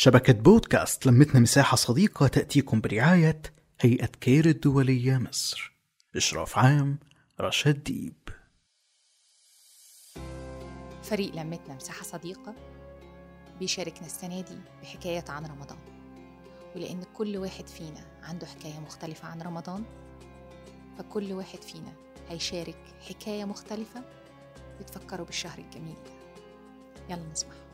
شبكة بودكاست لمتنا مساحة صديقة تأتيكم برعاية هيئة كير الدولية مصر. إشراف عام رشاد ديب. فريق لمتنا مساحة صديقة بيشاركنا السنة دي بحكاية عن رمضان. ولأن كل واحد فينا عنده حكاية مختلفة عن رمضان فكل واحد فينا هيشارك حكاية مختلفة بتفكروا بالشهر الجميل ده. يلا نسمعها.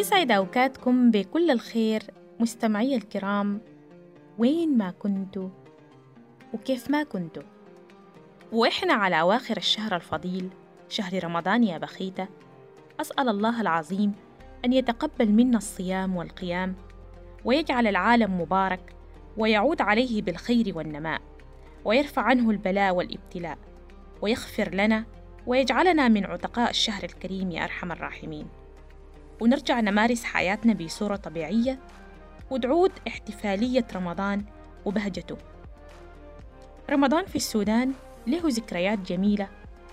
يسعد أوقاتكم بكل الخير مستمعي الكرام وين ما كنتوا وكيف ما كنتوا. وإحنا على أواخر الشهر الفضيل شهر رمضان يا بخيتة. أسأل الله العظيم أن يتقبل منا الصيام والقيام ويجعل العالم مبارك ويعود عليه بالخير والنماء ويرفع عنه البلاء والابتلاء ويغفر لنا ويجعلنا من عتقاء الشهر الكريم يا أرحم الراحمين. ونرجع نمارس حياتنا بصورة طبيعية وتعود احتفالية رمضان وبهجته. رمضان في السودان له ذكريات جميلة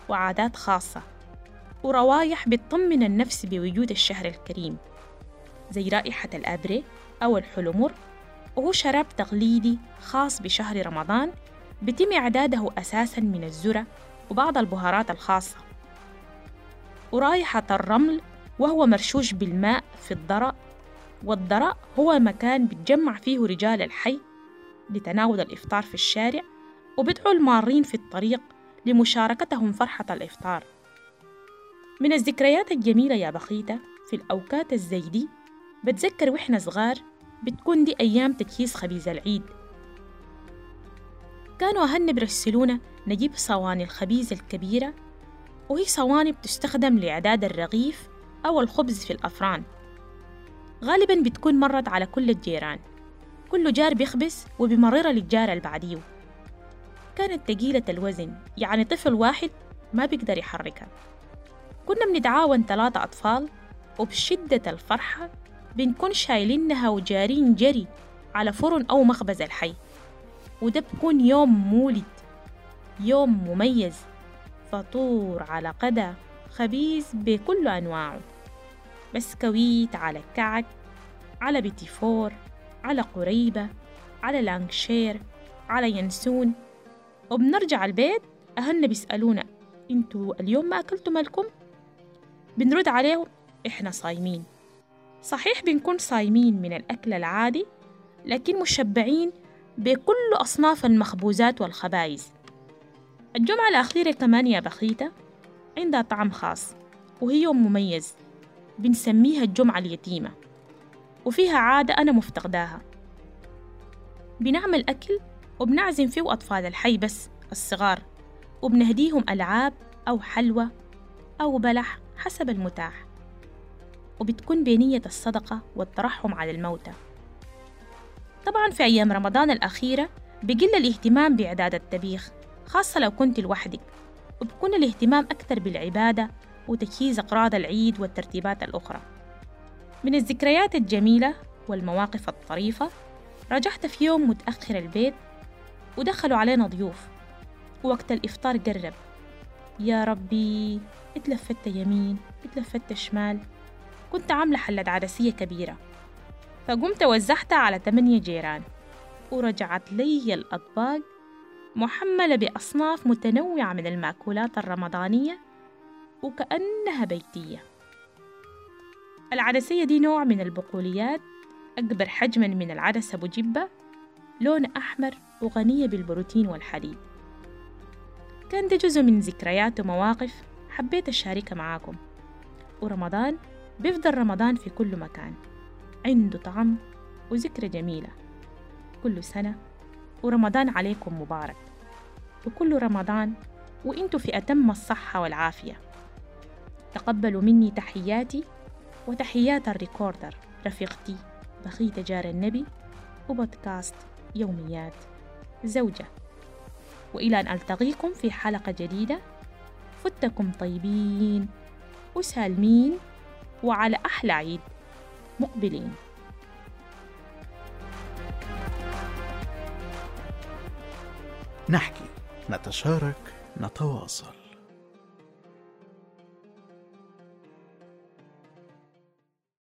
وعادات خاصة وروايح بتطمن النفس بوجود الشهر الكريم زي رائحة الأبري أو الحلمر وهو شراب تقليدي خاص بشهر رمضان بتم إعداده أساساً من الذرة وبعض البهارات الخاصة. ورائحة الرمل وهو مرشوش بالماء في الضرأ والضرأ هو مكان بتجمع فيه رجال الحي لتناول الإفطار في الشارع وبدعوا المارين في الطريق لمشاركتهم فرحة الإفطار. من الذكريات الجميلة يا بخيتة في الأوقات الزي دي بتذكر وإحنا صغار بتكون دي أيام تجهيز خبيز العيد. كانوا أهلنا بيرسلونا نجيب صواني الخبيز الكبيرة وهي صواني بتستخدم لإعداد الرغيف أو الخبز في الأفران. غالبا بتكون مرت على كل الجيران. كل جار بيخبز وبمررها للجار اللي بعديه كانت تقيلة الوزن يعني طفل واحد ما بيقدر يحركها. كنا بنتعاون ثلاثة أطفال وبشدة الفرحة بنكون شايلينها وجارين جري على فرن أو مخبز الحي. وده بكون يوم مولد يوم مميز فطور على غدا خبيز بكل أنواعه. بسكويت على كعك على بيتيفور على قريبة على لانكشير على ينسون. وبنرجع البيت أهلنا بيسألونا إنتوا اليوم ما أكلتوا مالكم؟ بنرد عليهم إحنا صايمين. صحيح بنكون صايمين من الأكل العادي لكن مشبعين بكل أصناف المخبوزات والخبايز الجمعة الأخيرة كمان يا بخيتة عندها طعم خاص وهي يوم مميز. بنسميها الجمعة اليتيمة وفيها عادة أنا مفتقداها. بنعمل أكل وبنعزم فيه أطفال الحي بس الصغار وبنهديهم ألعاب أو حلوى أو بلح حسب المتاح. وبتكون بنية الصدقة والترحم على الموتى. طبعا في أيام رمضان الأخيرة بقل الاهتمام بإعداد الطبيخ خاصة لو كنت لوحدك. وبكون الاهتمام أكثر بالعبادة وتجهيز أقراض العيد والترتيبات الأخرى. من الذكريات الجميلة والمواقف الطريفة رجعت في يوم متأخر البيت ودخلوا علينا ضيوف. ووقت الإفطار قرب. يا ربي اتلفت يمين اتلفت شمال. كنت عاملة حلة عدسية كبيرة. فقمت وزعتها على تمانية جيران. ورجعت لي الأطباق محملة بأصناف متنوعة من المأكولات الرمضانية وكأنها بيتية. العدسية دي نوع من البقوليات أكبر حجما من العدسة أبو جبة لون أحمر وغنية بالبروتين والحديد كان ده جزء من ذكريات ومواقف حبيت أشاركها معاكم. ورمضان بيفضل رمضان في كل مكان. عنده طعم وذكرى جميلة. كل سنة ورمضان عليكم مبارك. وكل رمضان وإنتوا في أتم الصحة والعافية. تقبلوا مني تحياتي وتحيات الريكوردر رفيقتي بخيت جار النبي وبودكاست يوميات زوجة. وإلى أن ألتقيكم في حلقة جديدة فتكم طيبين وسالمين وعلى أحلى عيد مقبلين. نحكي. نتشارك نتواصل.